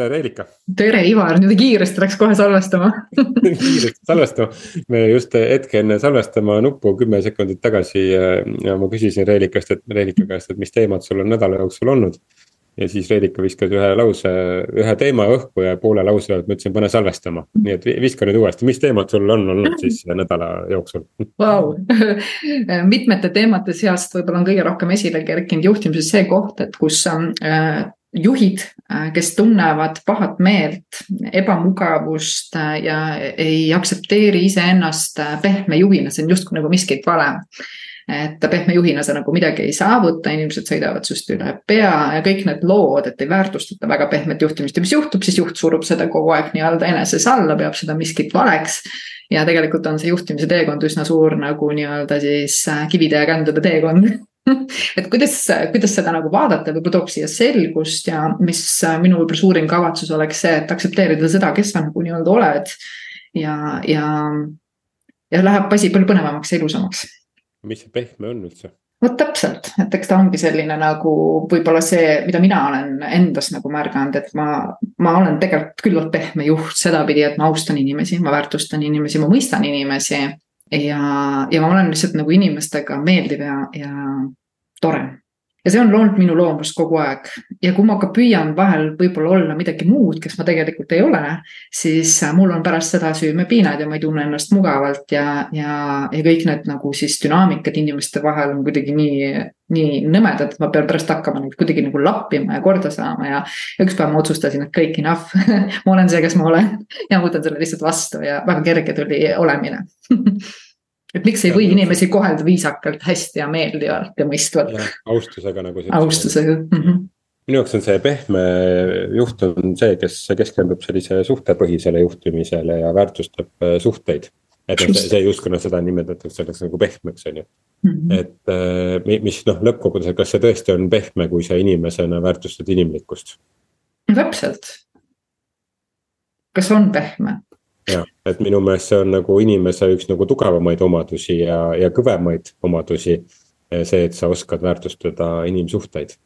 tere, Reelika. tere, Ivar, nüüd kiiresti läks kohe salvestama kiiresti salvestama, me just hetke enne salvestama nuppu kümme sekundit tagasi ja ma küsisin Reelikast, et Reelika käest, et mis teemad sul on nädala jooksul olnud. ja siis Reelika viskas ühe lause, ühe teema õhku ja poole lause pealt ma ütlesin, pane salvestama. nii et viska nüüd uuesti, mis teemad sul on olnud siis nädala jooksul wow. mitmete teemade seast võib-olla on kõige rohkem esile kerkinud juhtimises see koht, et kus äh, juhid, äh, kes tunnevad pahat meelt, ebamugavust äh, ja ei aktsepteeri iseennast äh, pehme juhina, see on justkui nagu miskit vale. et pehme juhina sa nagu midagi ei saavuta, inimesed sõidavad sinust üle pea ja kõik need lood, et ei väärtustata väga pehmet juhtimist. Ja mis juhtub, siis juht surub seda kogu aeg nii-öelda eneses alla, peab seda miskit valeks. Ja tegelikult on see juhtimise teekond üsna suur nagu nii-öelda siis kivide ja kändude teekond et kuidas, kuidas seda nagu vaadata, võib-olla tooks siia selgust ja mis minu võib-olla suurim kavatsus oleks see, et aktsepteerida seda, kes sa nagu nii-öelda oled. ja, ja, ja läheb asi palju põnevamaks ja ilusamaks. mis see pehme on üldse? vot täpselt, et eks ta ongi selline nagu võib-olla see, mida mina olen endas nagu märganud, et ma, ma olen tegelikult küllalt pehme juht sedapidi, et ma austan inimesi, ma väärtustan inimesi, ma mõistan inimesi ja, ja ma olen lihtsalt nagu inimestega meeldiv ja, ja tore. ja see on olnud minu loomus kogu aeg ja kui ma ka püüan vahel võib-olla olla midagi muud, kes ma tegelikult ei ole, siis mul on pärast seda süümepiinad ja ma ei tunne ennast mugavalt ja, ja, ja kõik need nagu siis dünaamikad inimeste vahel on kuidagi nii, nii nõmedad, et ma pean pärast hakkama neid kuidagi nagu lappima ja korda saama ja. ja üks päev ma otsustasin, et kõik enough ma olen see, kes ma olen ja ma võtan selle lihtsalt vastu ja väga kerge tuli olemine et miks ei või inimesi kohelda viisakalt, hästi ja meeldivalt ja mõistvalt. austusega nagu. austusega mm. -hmm. minu jaoks on see pehme juht on see, kes keskendub sellise suhtepõhisele juhtimisele ja väärtustab äh, suhteid. et noh, see justkui noh, seda nimetatakse selleks nagu pehmeks, on ju. Mhm. et äh, mis noh, lõppkokkuvõttes, kas see tõesti on pehme, kui sa inimesena väärtustad inimlikkust? täpselt. kas on pehme? Jah, et minu meelest see on nagu inimese üks nagu tugevamaid omadusi ja, ja kõvemaid omadusi. see, et sa oskad väärtustada inimsuhteid.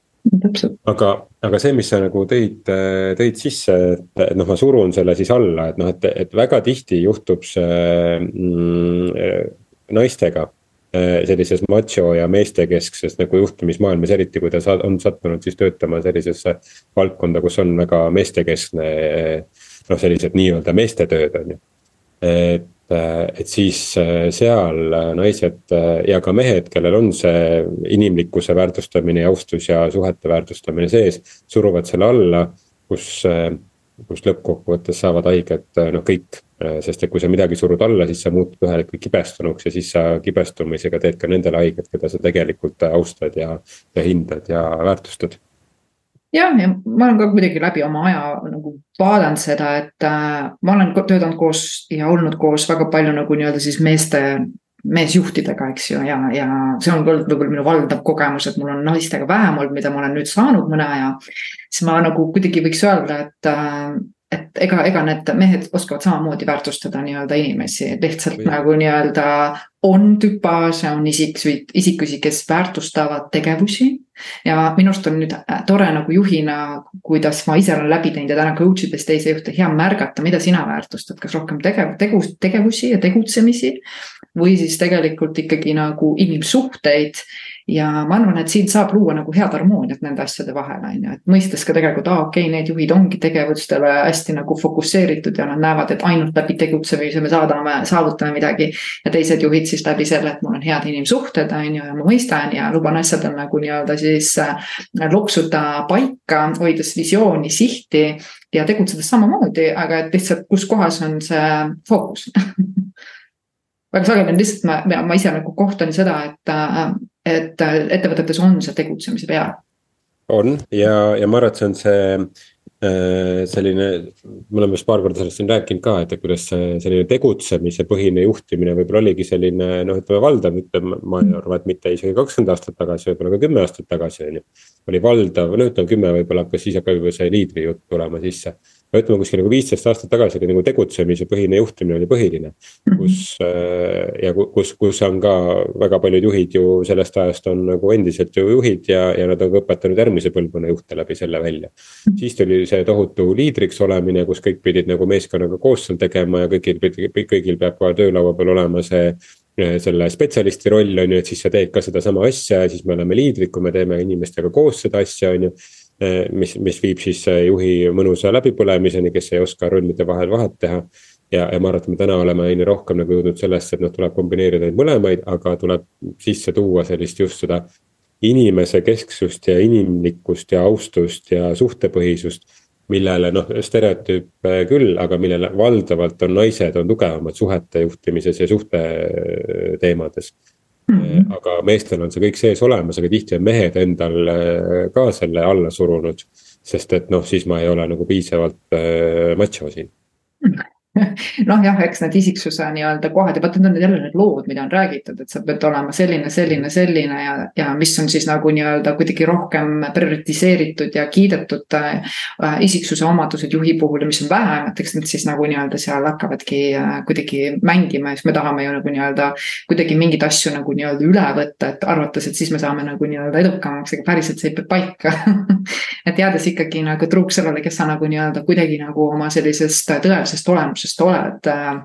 aga, aga see, mis sa nagu tõid, tõid sisse, et noh, ma surun selle siis alla, et noh, et, et väga tihti juhtub see mm, naistega sellises macho ja meestekeskses nagu juhtimismaailmas, eriti kui ta on sattunud siis töötama sellisesse valdkonda, kus on väga meestekeskne noh, sellised nii-öelda meestetööd on ju. et, et siis äh, seal naised äh, ja ka mehed, kellel on see inimlikkuse väärtustamine ja austus ja suhete väärtustamine sees, suruvad selle alla, kus, äh, kus lõppkokkuvõttes saavad haiget noh, kõik sest et kui sa midagi surud alla, siis sa muutud ühel hetkel kibestunuks ja siis sa kibestumisega teed ka nendele haiget, keda sa tegelikult austad ja, ja hindad ja väärtustad jah, ja ma olen ka kuidagi läbi oma aja nagu vaadanud seda, et äh, ma olen töötanud koos ja olnud koos väga palju nagu nii-öelda siis meeste, meesjuhtidega, eks ju, ja, ja see on olnud võib-olla minu valdav kogemus, et mul on naistega vähem olnud, mida ma olen nüüd saanud mõne aja. siis ma nagu kuidagi võiks öelda, et äh, et ega, ega need mehed oskavad samamoodi väärtustada nii-öelda inimesi, lihtsalt Või. nagu nii-öelda on tüpaaž ja on isikusid, isikusi, kes väärtustavad tegevusi. ja minu arust on nüüd äh, tore nagu juhina, kuidas ma ise olen läbi teinud ja täna coach ides teisi juhte, hea märgata, mida sina väärtustad, kas rohkem tegev, tegu, tegevusi ja tegutsemisi. või siis tegelikult ikkagi nagu inimsuhteid ja ma arvan, et siin saab luua nagu head harmooniat nende asjade vahel, on ju, et mõistes ka tegelikult, aa okei okay,, need juhid ongi tegevustele hästi nagu fokusseeritud ja nad näevad, et ainult läbi tegutsemise me saadame, saavutame midagi. ja teised juhid siis läbi selle, et mul on head inimsuhted, on ju, ja ma mõistan ja luban asjadel nagu nii-öelda siis äh, loksuda paika, hoides visiooni, sihti ja tegutsedes samamoodi, aga et lihtsalt, kus kohas on see fookus väga sageli on lihtsalt ma, ma ise nagu kohtan seda, et äh, et äh, ettevõtetes on see tegutsemise pea. on ja, ja ma arvan, et see on see äh, selline, me oleme vist paar korda sellest siin rääkinud ka, et kuidas see selline tegutsemise põhine juhtimine võib-olla oligi selline noh, ütleme valdav, ütleme, ma arvan, et mitte isegi kakskümmend aastat tagasi, võib-olla ka kümme aastat tagasi on ju. oli valdav, no ütleme kümme võib-olla hakkas, siis hakkab juba see liidri jutt tulema sisse. Ütleme kuskil nagu viisteist aastat tagasi oli nagu tegutsemise põhine juhtimine oli põhiline. Mhm. kus ja kus, kus on ka väga paljud juhid ju sellest ajast on nagu endiselt ju juhid ja, ja nad on ka õpetanud järgmise põlvkonna juhte läbi selle välja. Mhm. siis tuli see tohutu liidriks olemine, kus kõik pidid nagu meeskonnaga koos seal tegema ja kõigil, kõigil peab ka töölaua peal olema see selle spetsialisti roll on ju, et siis sa teed ka sedasama asja ja siis me oleme liidrid, kui me teeme inimestega koos seda asja, on ju mis, mis viib siis eh, juhi mõnusa läbipõlemiseni, kes ei oska rollide vahel vahet teha. ja, ja ma arvan, et me täna oleme aina rohkem nagu jõudnud sellesse, et noh, tuleb kombineerida neid mõlemaid, aga tuleb sisse tuua sellist just seda. inimese kesksust ja inimlikkust ja austust ja suhtepõhisust. millele noh, stereotüüp küll, aga millele valdavalt on naised on tugevamad suhete juhtimises ja suhte teemades Mm -hmm. aga meestel on see kõik sees olemas, aga tihti on mehed endal äh, ka selle alla surunud. sest et noh, siis ma ei ole nagu piisavalt äh, macho siin noh, jah, eks need isiksuse nii-öelda kohad ja vaata, need on jälle need lood, mida on räägitud, et sa pead olema selline, selline, selline ja, ja mis on siis nagu nii-öelda kuidagi rohkem prioritiseeritud ja kiidetud äh, isiksuse omadused juhi puhul ja mis on vähem, et eks need siis nagu nii-öelda seal hakkavadki äh, kuidagi mängima ja siis me tahame ju nagu nii-öelda kuidagi mingeid asju nagu nii-öelda üle võtta, et arvates, et siis me saame nagu nii-öelda edukamaks, aga päriselt see ei pea paika. Et jäädes ikkagi nagu truuks sellele, kes sa nagu nii-öelda kuidagi nagu oma sellisest tõelisest olemusest tegevusest oled äh,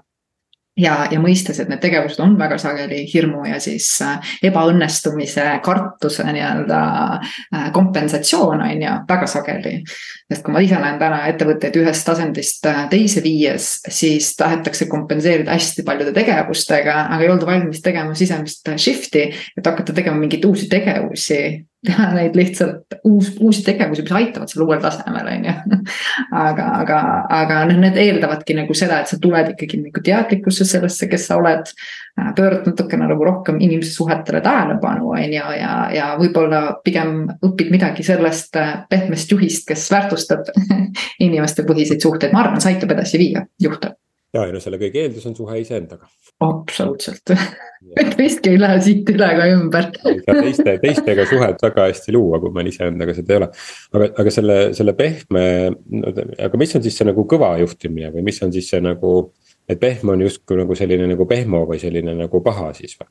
ja, ja mõistes, et need tegevused on väga sageli hirmu ja siis äh, ebaõnnestumise kartuse nii-öelda äh, kompensatsioon on ju, väga sageli. sest kui ma ise näen täna ettevõtteid ühest asendist teise viies, siis tahetakse kompenseerida hästi paljude tegevustega, aga ei olda valmis tegema sisemist shift'i, et hakata tegema mingeid uusi tegevusi teha neid lihtsalt uus, uusi tegevusi, mis aitavad seal uuel tasemel, on ju. aga, aga, aga noh, need eeldavadki nagu seda, et sa tuled ikkagi nagu teadlikkusse sellesse, kes sa oled. Pöörad natukene nagu rohkem inimese suhetele tähelepanu, on ju, ja, ja võib-olla pigem õpid midagi sellest pehmest juhist, kes väärtustab inimeste põhiseid suhteid, ma arvan, see aitab edasi viia juhte ja, ja no selle kõige eeldus on suhe iseendaga. absoluutselt teistki ei lähe siit üle ega ümber teiste, teistega suhet väga hästi luua, kui meil iseendaga seda ei ole. aga, aga selle, selle pehme, aga mis on siis see nagu kõva juhtimine või mis on siis see nagu. et pehme on justkui nagu selline nagu pehmo või selline nagu paha siis või?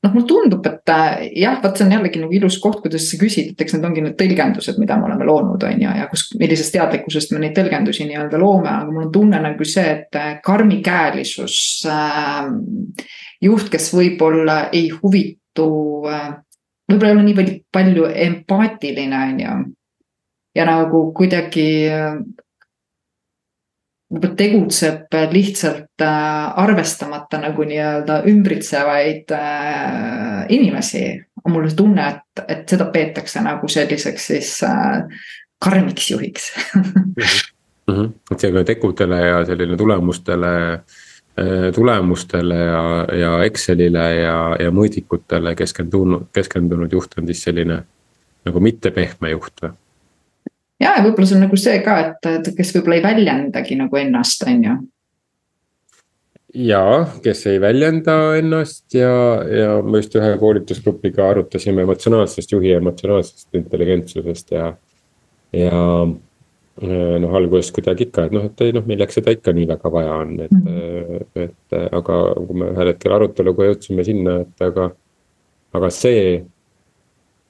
Noh, mulle tundub, et äh, jah, vot see on jällegi nagu ilus koht, kuidas sa küsid, et eks need ongi need tõlgendused, mida me oleme loonud, on ju, ja kus, millisest teadlikkusest me neid tõlgendusi nii-öelda loome, aga mul on tunne nagu see, et äh, karmikäelisus äh,. juht, kes võib-olla ei huvitu äh,, võib-olla ei ole nii palju, empaatiline, on ju. ja nagu kuidagi äh, tegutseb lihtsalt äh, arvestamata nagu nii-öelda ümbritsevaid äh, inimesi. on mul tunne, et, et seda peetakse nagu selliseks siis äh, karmiks juhiks mm. -hmm. et see ka tegudele ja selline tulemustele, tulemustele ja, ja Excelile ja, ja mõõdikutele keskendunud, keskendunud juht on siis selline nagu mitte pehme juht või? Ja, ja võib-olla see on nagu see ka, et, et kes võib-olla ei väljendagi nagu ennast, on ju. ja, kes ei väljenda ennast ja, ja me just ühe koolitusgrupiga arutasime emotsionaalsest juhi emotsionaalsest intelligentsusest ja, ja noh, alguses kuidagi ikka, et noh, et ei noh, milleks seda ikka nii väga vaja on, et mm, et aga kui me ühel hetkel aruteluga jõudsime sinna, et aga, aga see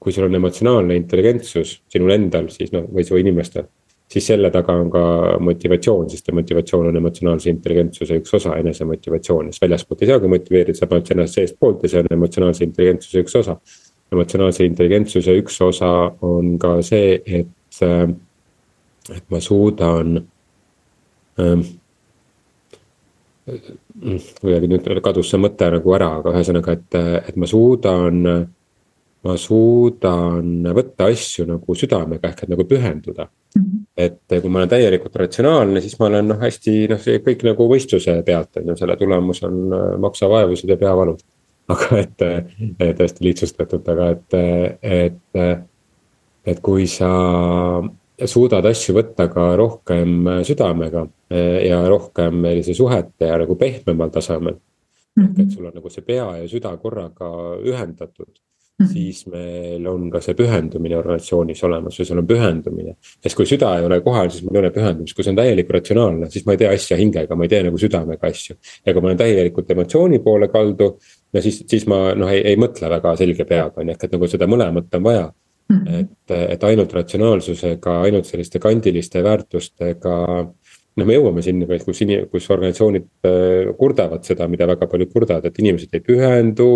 kui sul on emotsionaalne intelligentsus sinul endal, siis noh, või su inimestel. siis selle taga on ka motivatsioon, sest motivatsioon on emotsionaalse intelligentsuse üks osa, enesemotivatsioon, sest väljaspoolt ei saagi motiveerida, sa paned ennast seestpoolt ja see on emotsionaalse intelligentsuse üks osa. emotsionaalse intelligentsuse üks osa on ka see, et, äh, et ma suudan ähm, kuidagi nüüd kadus see mõte nagu ära, aga ühesõnaga, et, et ma suudan ma suudan võtta asju nagu südamega ehk et nagu pühenduda mm. -hmm. et kui ma olen täielikult ratsionaalne, siis ma olen noh, hästi noh, see kõik nagu võistluse pealt on ju, selle tulemus on äh, maksa vaevused ja peavalud. aga et, et hästi lihtsustatult, aga et, et, et kui sa suudad asju võtta ka rohkem südamega äh, ja rohkem sellise suhete ja nagu pehmemal tasemel mm. -hmm. et sul on nagu see pea ja süda korraga ühendatud. Siis meil on ka see pühendumine organisatsioonis olemas või sul on pühendumine. sest kui süda ei ole kohal, siis mul ei ole pühendumist, kui see on täielik ratsionaalne, siis ma ei tee asja hingega, ma ei tee nagu südamega asju. ja kui ma olen täielikult emotsiooni poole kaldu, no siis, siis ma noh, ei, ei mõtle väga selge peaga on ju, ehk et nagu seda mõlemat on vaja. -hmm. et, et ainult ratsionaalsusega, ainult selliste kandiliste väärtustega noh, me jõuame sinna, kus inim-, kus organisatsioonid äh, kurdavad seda, mida väga paljud kurdavad, et inimesed ei pühendu,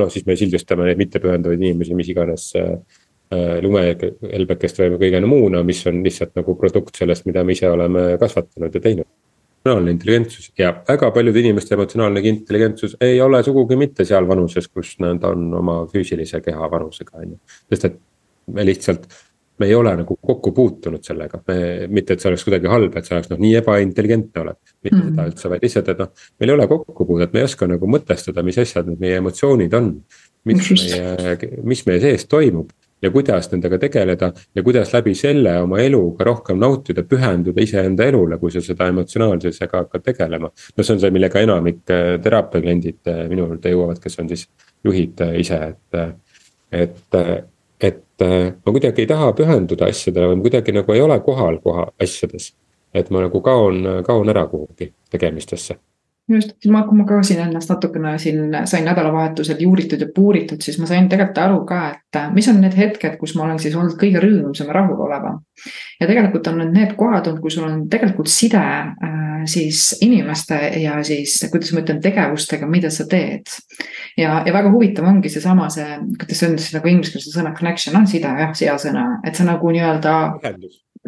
noh siis me sildistame neid mittepühenduvaid inimesi, mis iganes äh,. äh lumehelbekest või kõige muuna, mis on lihtsalt nagu produkt sellest, mida me ise oleme kasvatanud ja teinud. emotsionaalne intelligentsus ja väga paljude inimeste emotsionaalne intelligentsus ei ole sugugi mitte seal vanuses, kus nad on oma füüsilise keha vanusega, on ju. sest et me lihtsalt me ei ole nagu kokku puutunud sellega, me, mitte et see oleks kuidagi halb, et sa oleks noh nii ebaintelligentne oled. mitte mm -hmm. seda üldse, vaid lihtsalt, et noh, meil ei ole kokkupuudet, me ei oska nagu mõtestada, mis asjad need meie emotsioonid on. mis meie, mis meie sees toimub ja kuidas nendega tegeleda ja kuidas läbi selle oma eluga rohkem nautida, pühenduda iseenda elule, kui sa seda emotsionaalsusega hakkad tegelema. no see on see, millega enamik äh, teraapia kliendid äh, minu juurde jõuavad, kes on siis juhid äh, ise, et, et et äh, ma kuidagi ei taha pühenduda asjadele või ma kuidagi nagu ei ole kohal koha asjades. et ma nagu kaon, kaon ära kuhugi tegemistesse just, ma, kui ma ka siin ennast natukene siin sain nädalavahetusel juuritud ja puuritud, siis ma sain tegelikult aru ka, et äh, mis on need hetked, kus ma olen siis olnud kõige rõõmsam ja rahulolevam. ja tegelikult on need need kohad olnud, kus sul on tegelikult side äh, siis inimeste ja siis, kuidas ma ütlen, tegevustega, mida sa teed. ja, ja väga huvitav ongi seesama see, kuidas sa ütlesid nagu inglise keeles sõna connection on side jah, hea sõna, et sa nagu nii-öelda.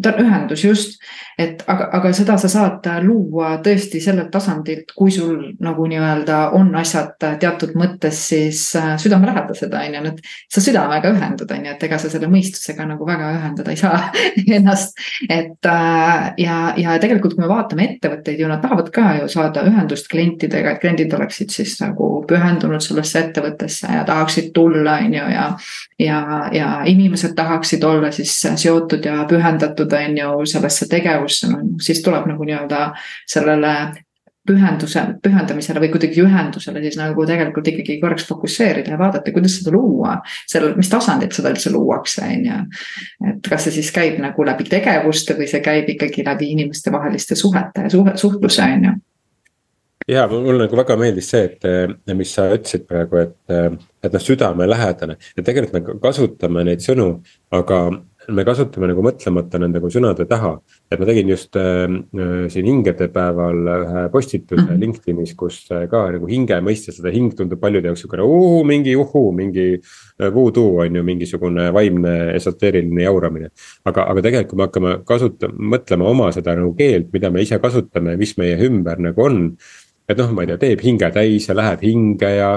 Ta on ühendus just, et aga, aga seda sa saad luua tõesti sellelt tasandilt, kui sul nagu nii-öelda on asjad teatud mõttes siis äh, südamelähedased, on ju, et sa südamega ühendad, on ju, et ega sa selle mõistusega nagu väga ühendada ei saa ennast. et äh, ja, ja tegelikult, kui me vaatame ettevõtteid ju nad tahavad ka ju saada ühendust klientidega, et kliendid oleksid siis nagu pühendunud sellesse ettevõttesse ja tahaksid tulla, on ju, ja. ja, ja inimesed tahaksid olla siis seotud ja pühendatud, on ju, sellesse tegevusse, no siis tuleb nagu nii-öelda sellele pühenduse, pühendamisele või kuidagi ühendusele siis nagu tegelikult ikkagi korraks fokusseerida ja vaadata, kuidas seda luua. sellel, mis tasandil seda üldse luuakse, on ju. et kas see siis käib nagu läbi tegevuste või see käib ikkagi läbi inimestevaheliste suhete ja suhe, suhtluse, on ju ja mulle nagu väga meeldis see, et mis sa ütlesid praegu, et, et noh, südamelähedane ja tegelikult me kasutame neid sõnu, aga me kasutame nagu mõtlemata nende nagu sõnade taha. et ma tegin just äh, siin hingede päeval ühe postituse mm -hmm. LinkedInis, kus äh, ka nagu hinge mõiste, seda hing tundub paljude jaoks siukene uhuu, mingi uhuu, mingi äh, voodoo on ju, mingisugune vaimne esoteeriline jauramine. aga, aga tegelikult, me hakkame kasutama, mõtlema oma seda nagu keelt, mida me ise kasutame, mis meie ümber nagu on et noh, ma ei tea, teeb hinge täis ja läheb hinge ja,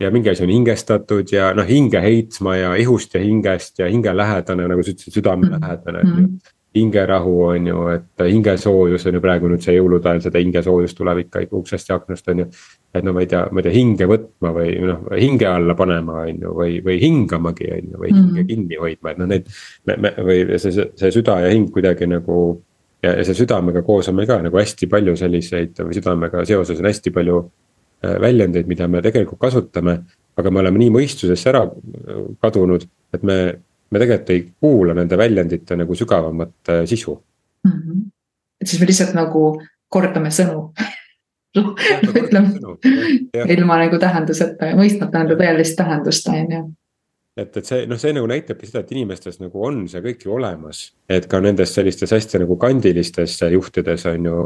ja mingi asi on hingestatud ja noh, hinge heitma ja ihust ja hingest ja hingelähedane, nagu sa ütlesid, südamelähedane on ju. Mhm. hingerahu on ju, et hingesoojus on ju praegu nüüd see jõulude ajal, seda hingesoojust tuleb ikka uksest ja aknast on ju. et no ma ei tea, ma ei tea, hinge võtma või noh, hinge alla panema on ju, või, või hingamagi on ju, või hinge mm -hmm. kinni hoidma, et noh, need. me, me või see, see süda ja hing kuidagi nagu ja, ja see südamega koos on meil ka nagu hästi palju selliseid või südamega seoses on hästi palju väljendeid, mida me tegelikult kasutame. aga me oleme nii mõistusesse ära äh, kadunud, et me, me tegelikult ei kuula nende väljendite nagu sügavamat äh, sisu mm. -hmm. et siis me lihtsalt nagu kordame sõnu ütleme ilma nagu tähenduseta ja mõistmata nende tõelist tähendust, on ju et, et see noh, see nagu näitabki seda, et inimestes nagu on see kõik ju olemas. et ka nendes sellistes hästi nagu kandilistes juhtides on ju.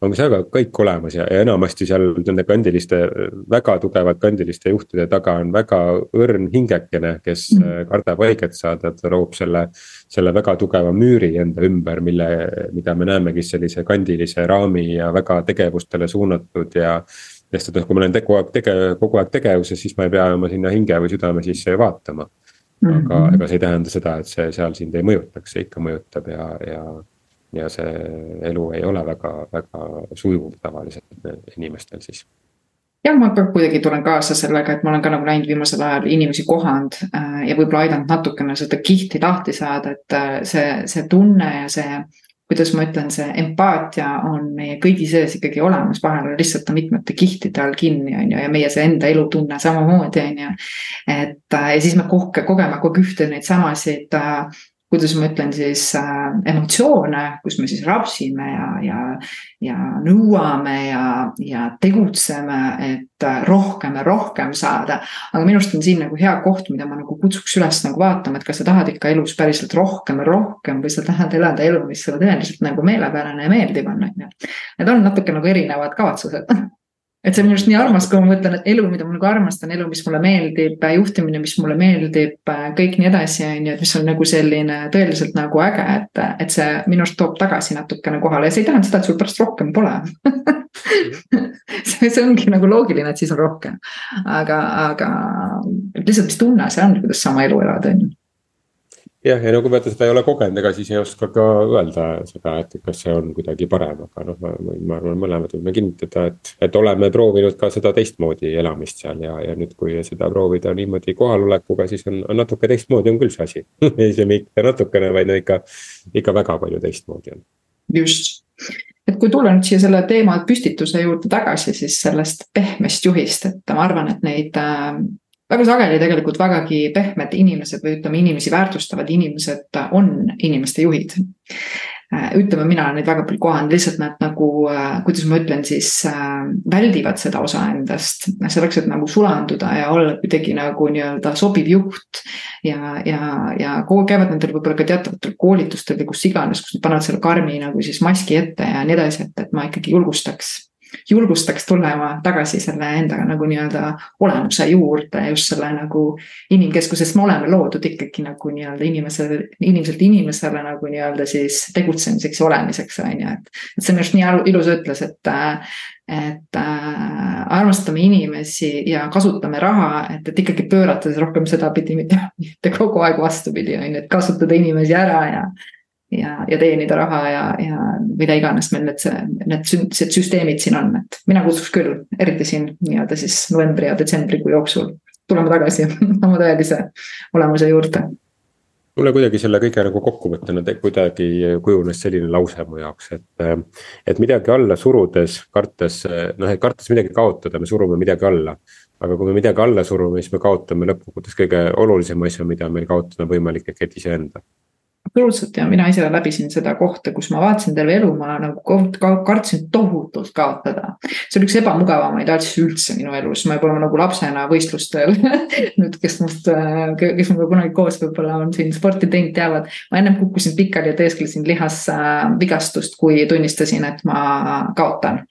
On see ka kõik olemas ja, ja enamasti seal nende kandiliste, väga tugevalt kandiliste juhtide taga on väga õrn hingekene, kes mm. kardab haiget saada, ta loob selle. selle väga tugeva müüri enda ümber, mille, mida me näemegi sellise kandilise raami ja väga tegevustele suunatud ja sest et noh, kui ma olen kogu aeg tege-, kogu aeg tegevuses, siis ma ei pea oma sinna hinge või südame sisse vaatama. aga -hmm. ega see ei tähenda seda, et see seal sind ei mõjutaks, see ikka mõjutab ja, ja. Ja see elu ei ole väga, väga sujuv tavaliselt inimestel siis jah, ma ka kuidagi tulen kaasa sellega, et ma olen ka nagu näinud viimasel ajal inimesi kohanud äh, ja võib-olla aidanud natukene seda kihti lahti saada, et äh, see, see tunne ja see kuidas ma ütlen, see empaatia on meie kõigi sees ikkagi olemas, vahel lihtsalt ta mitmete kihtide all kinni, on ju, ja meie see enda elutunne samamoodi, on ju. et ja siis me kohke, kogeme kogu aeg ühte neid samasid äh, kuidas ma ütlen siis äh, emotsioone, kus me siis rapsime ja, ja, ja nõuame ja, ja tegutseme, et äh, rohkem ja rohkem saada. aga minu arust on siin nagu hea koht, mida ma nagu kutsuks üles nagu vaatama, et kas sa tahad ikka elus päriselt rohkem ja rohkem või sa tahad elada elu, mis sulle tõeliselt nagu meelepärane ja meeldiv on, on ju. Need on natuke nagu erinevad kavatsused et see on minu arust nii armas, kui ma mõtlen, et elu, mida ma nagu armastan, elu, mis mulle meeldib, juhtimine, mis mulle meeldib, kõik nii edasi, on ju, et mis on nagu selline tõeliselt nagu äge, et, et see minu arust toob tagasi natukene kohale. Ja see ei tähenda seda, et sul pärast rohkem pole. See, see ongi nagu loogiline, et siis on rohkem. aga, aga lihtsalt, mis tunne see on, kuidas sama elu elada, on ju jah, ja no kui vaata seda ei ole kogenud, ega siis ei oska ka öelda seda, et kas see on kuidagi parem, aga noh, ma, ma arvan, mõlemad võime kinnitada, et, et oleme proovinud ka seda teistmoodi elamist seal ja, ja nüüd, kui seda proovida niimoodi kohalolekuga, siis on, on natuke teistmoodi on küll see asi ei see mitte natukene, vaid no ikka, ikka väga palju teistmoodi on. just, et kui tulla nüüd siia selle teema püstituse juurde tagasi, siis sellest pehmest juhist, et ma arvan, et neid äh, väga sageli tegelikult vägagi pehmed inimesed või ütleme, inimesi väärtustavad inimesed on inimeste juhid. Äh, ütleme, mina olen neid väga palju kohanud, lihtsalt nad nagu, äh, kuidas ma ütlen siis, äh, väldivad seda osa endast. selleks, et nagu sulanduda ja olla kuidagi nagu nii-öelda sobiv juht. ja, ja, ja käivad nendel võib-olla ka teatavatel koolitustel või kus iganes, kus nad panevad selle karmi nagu siis maski ette ja nii edasi, et, et ma ikkagi julgustaks julgustaks tulema tagasi selle endaga nagu nii-öelda olemuse juurde, just selle nagu inimkeskusest, me oleme loodud ikkagi nagu nii-öelda inimesele, inimeselt inimesele nagu nii-öelda siis tegutsemiseks ja olemiseks, on ju, et. et see on just nii ilus ütles, et, et äh, armastame inimesi ja kasutame raha, et, et ikkagi pöörata see rohkem sedapidi, mitte kogu aeg vastupidi, on ju, et kasutada inimesi ära ja ja, ja teenida raha ja, ja mida iganes meil need, need, need süsteemid siin on, et mina kutsuks küll, eriti siin nii-öelda siis novembri ja detsembrikuu jooksul tulema tagasi oma tõelise olemuse juurde. mulle kuidagi selle kõige nagu kokkuvõttena kuidagi kujunes selline lause mu jaoks, et. et midagi alla surudes, kartes, noh, et kartes midagi kaotada, me surume midagi alla. aga kui me midagi alla surume, siis me kaotame lõppkokkuvõttes kõige olulisema asja, mida meil kaotada on võimalik, ehk et iseenda absoluutselt ja mina ise läbisin seda kohta, kus ma vaatasin terve elu, ma nagu kartsin tohutult kaotada. see oli üks ebamugavamaid asju üldse minu elus, ma võib-olla nagu lapsena võistlustel nüüd, kes must, kes minuga kunagi koos võib-olla on siin sporti teinud, teavad. ma ennem kukkusin pikali ja teesklesin lihasvigastust, kui tunnistasin, et ma kaotan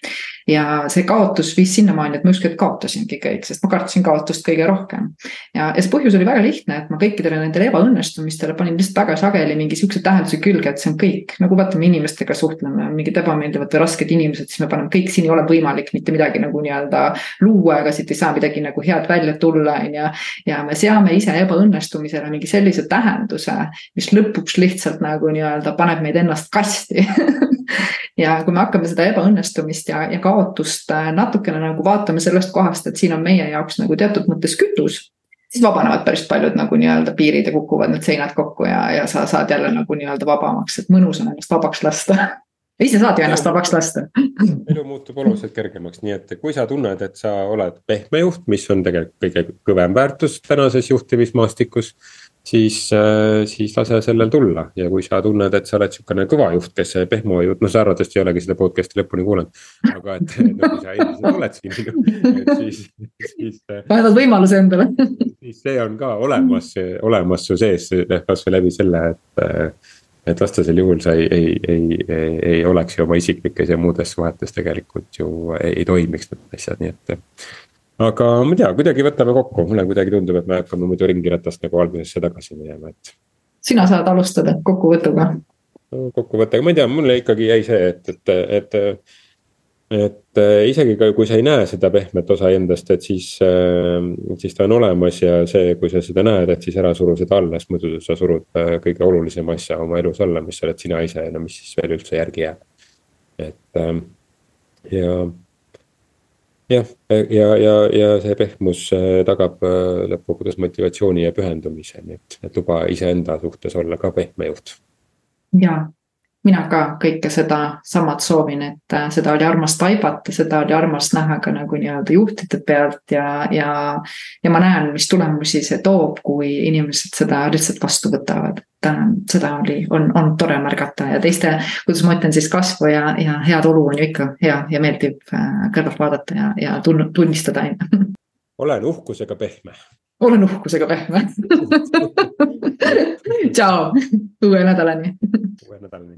ja see kaotus viis sinnamaani, et ma ükskord kaotasingi kõik, sest ma kartsin kaotust kõige rohkem. ja, ja see põhjus oli väga lihtne, et ma kõikidele nendele ebaõnnestumistele panin lihtsalt väga sageli mingi sihukese tähenduse külge, et see on kõik. nagu vaata, me inimestega suhtleme, mingid ebameeldivad või rasked inimesed, siis me paneme kõik, siin ei ole võimalik mitte midagi nagu nii-öelda luua, ega siit ei saa midagi nagu head välja tulla, on ju. ja me seame ise ebaõnnestumisele mingi sellise tähenduse, mis lõpuks lihtsalt nagu nii-öelda paneb meid ennast kasti ja kui me hakkame seda ebaõnnestumist ja, ja kaotust natukene nagu vaatame sellest kohast, et siin on meie jaoks nagu teatud mõttes kütus siis vabanevad päris paljud nagu nii-öelda piirid ja kukuvad need seinad kokku ja, ja sa saad jälle nagu nii-öelda vabamaks, et mõnus on ennast vabaks lasta ise saad ju ennast vabaks lasta. elu muutub oluliselt kergemaks, nii et kui sa tunned, et sa oled pehme juht, mis on tegelikult kõige kõvem väärtus tänases juhtimismaastikus siis, äh, siis lase sellel tulla ja kui sa tunned, et sa oled sihukene kõva juht, kes pehmo juht, no sa arvatavasti ei olegi seda podcast'i lõpuni kuulanud. aga et no kui sa endiselt oled siin, et siis, siis. äh, võimaluse endale. siis see on ka olemas, olemas su sees, kasvõi läbi selle, et äh, et vastasel juhul sa ei, ei, ei, ei, ei oleks ju oma isiklikes ja muudes suhetes tegelikult ju ei, ei toimiks need asjad, nii et aga ma ei tea, kuidagi võtame kokku, mulle kuidagi tundub, et me hakkame muidu ringiratast nagu algusesse tagasi minema, et. sina saad alustada kokkuvõtuga no,. kokkuvõttega, ma ei tea, mulle ikkagi jäi see, et, et, et. et isegi kui sa ei näe seda pehmet osa endast, et siis, siis ta on olemas ja see, kui sa seda näed, et siis ära suru seda alla, sest muidu sa surud kõige olulisema asja oma elus alla, mis oled sina ise, no mis siis veel üldse järgi jääb. et ja jah, ja, ja, ja see pehmus äh, tagab äh, lõppkokkuvõttes motivatsiooni ja pühendumise, nii et, et luba iseenda suhtes olla ka pehme juht. ja, mina ka kõike seda samat soovin, et äh, seda oli armas taibata, seda oli armas näha ka nagu nii-öelda juhtide pealt ja, ja. ja ma näen, mis tulemusi see toob, kui inimesed seda lihtsalt vastu võtavad. et seda oli, on, on tore märgata ja teiste, kuidas ma ütlen siis kasvu ja, ja head olu on ju ikka hea ja meeldib äh, kõrvalt vaadata ja, ja tunnistada on ju. olen uhkusega pehme olen uhkusega pehme tšau, uue nädalani. uue nädalani.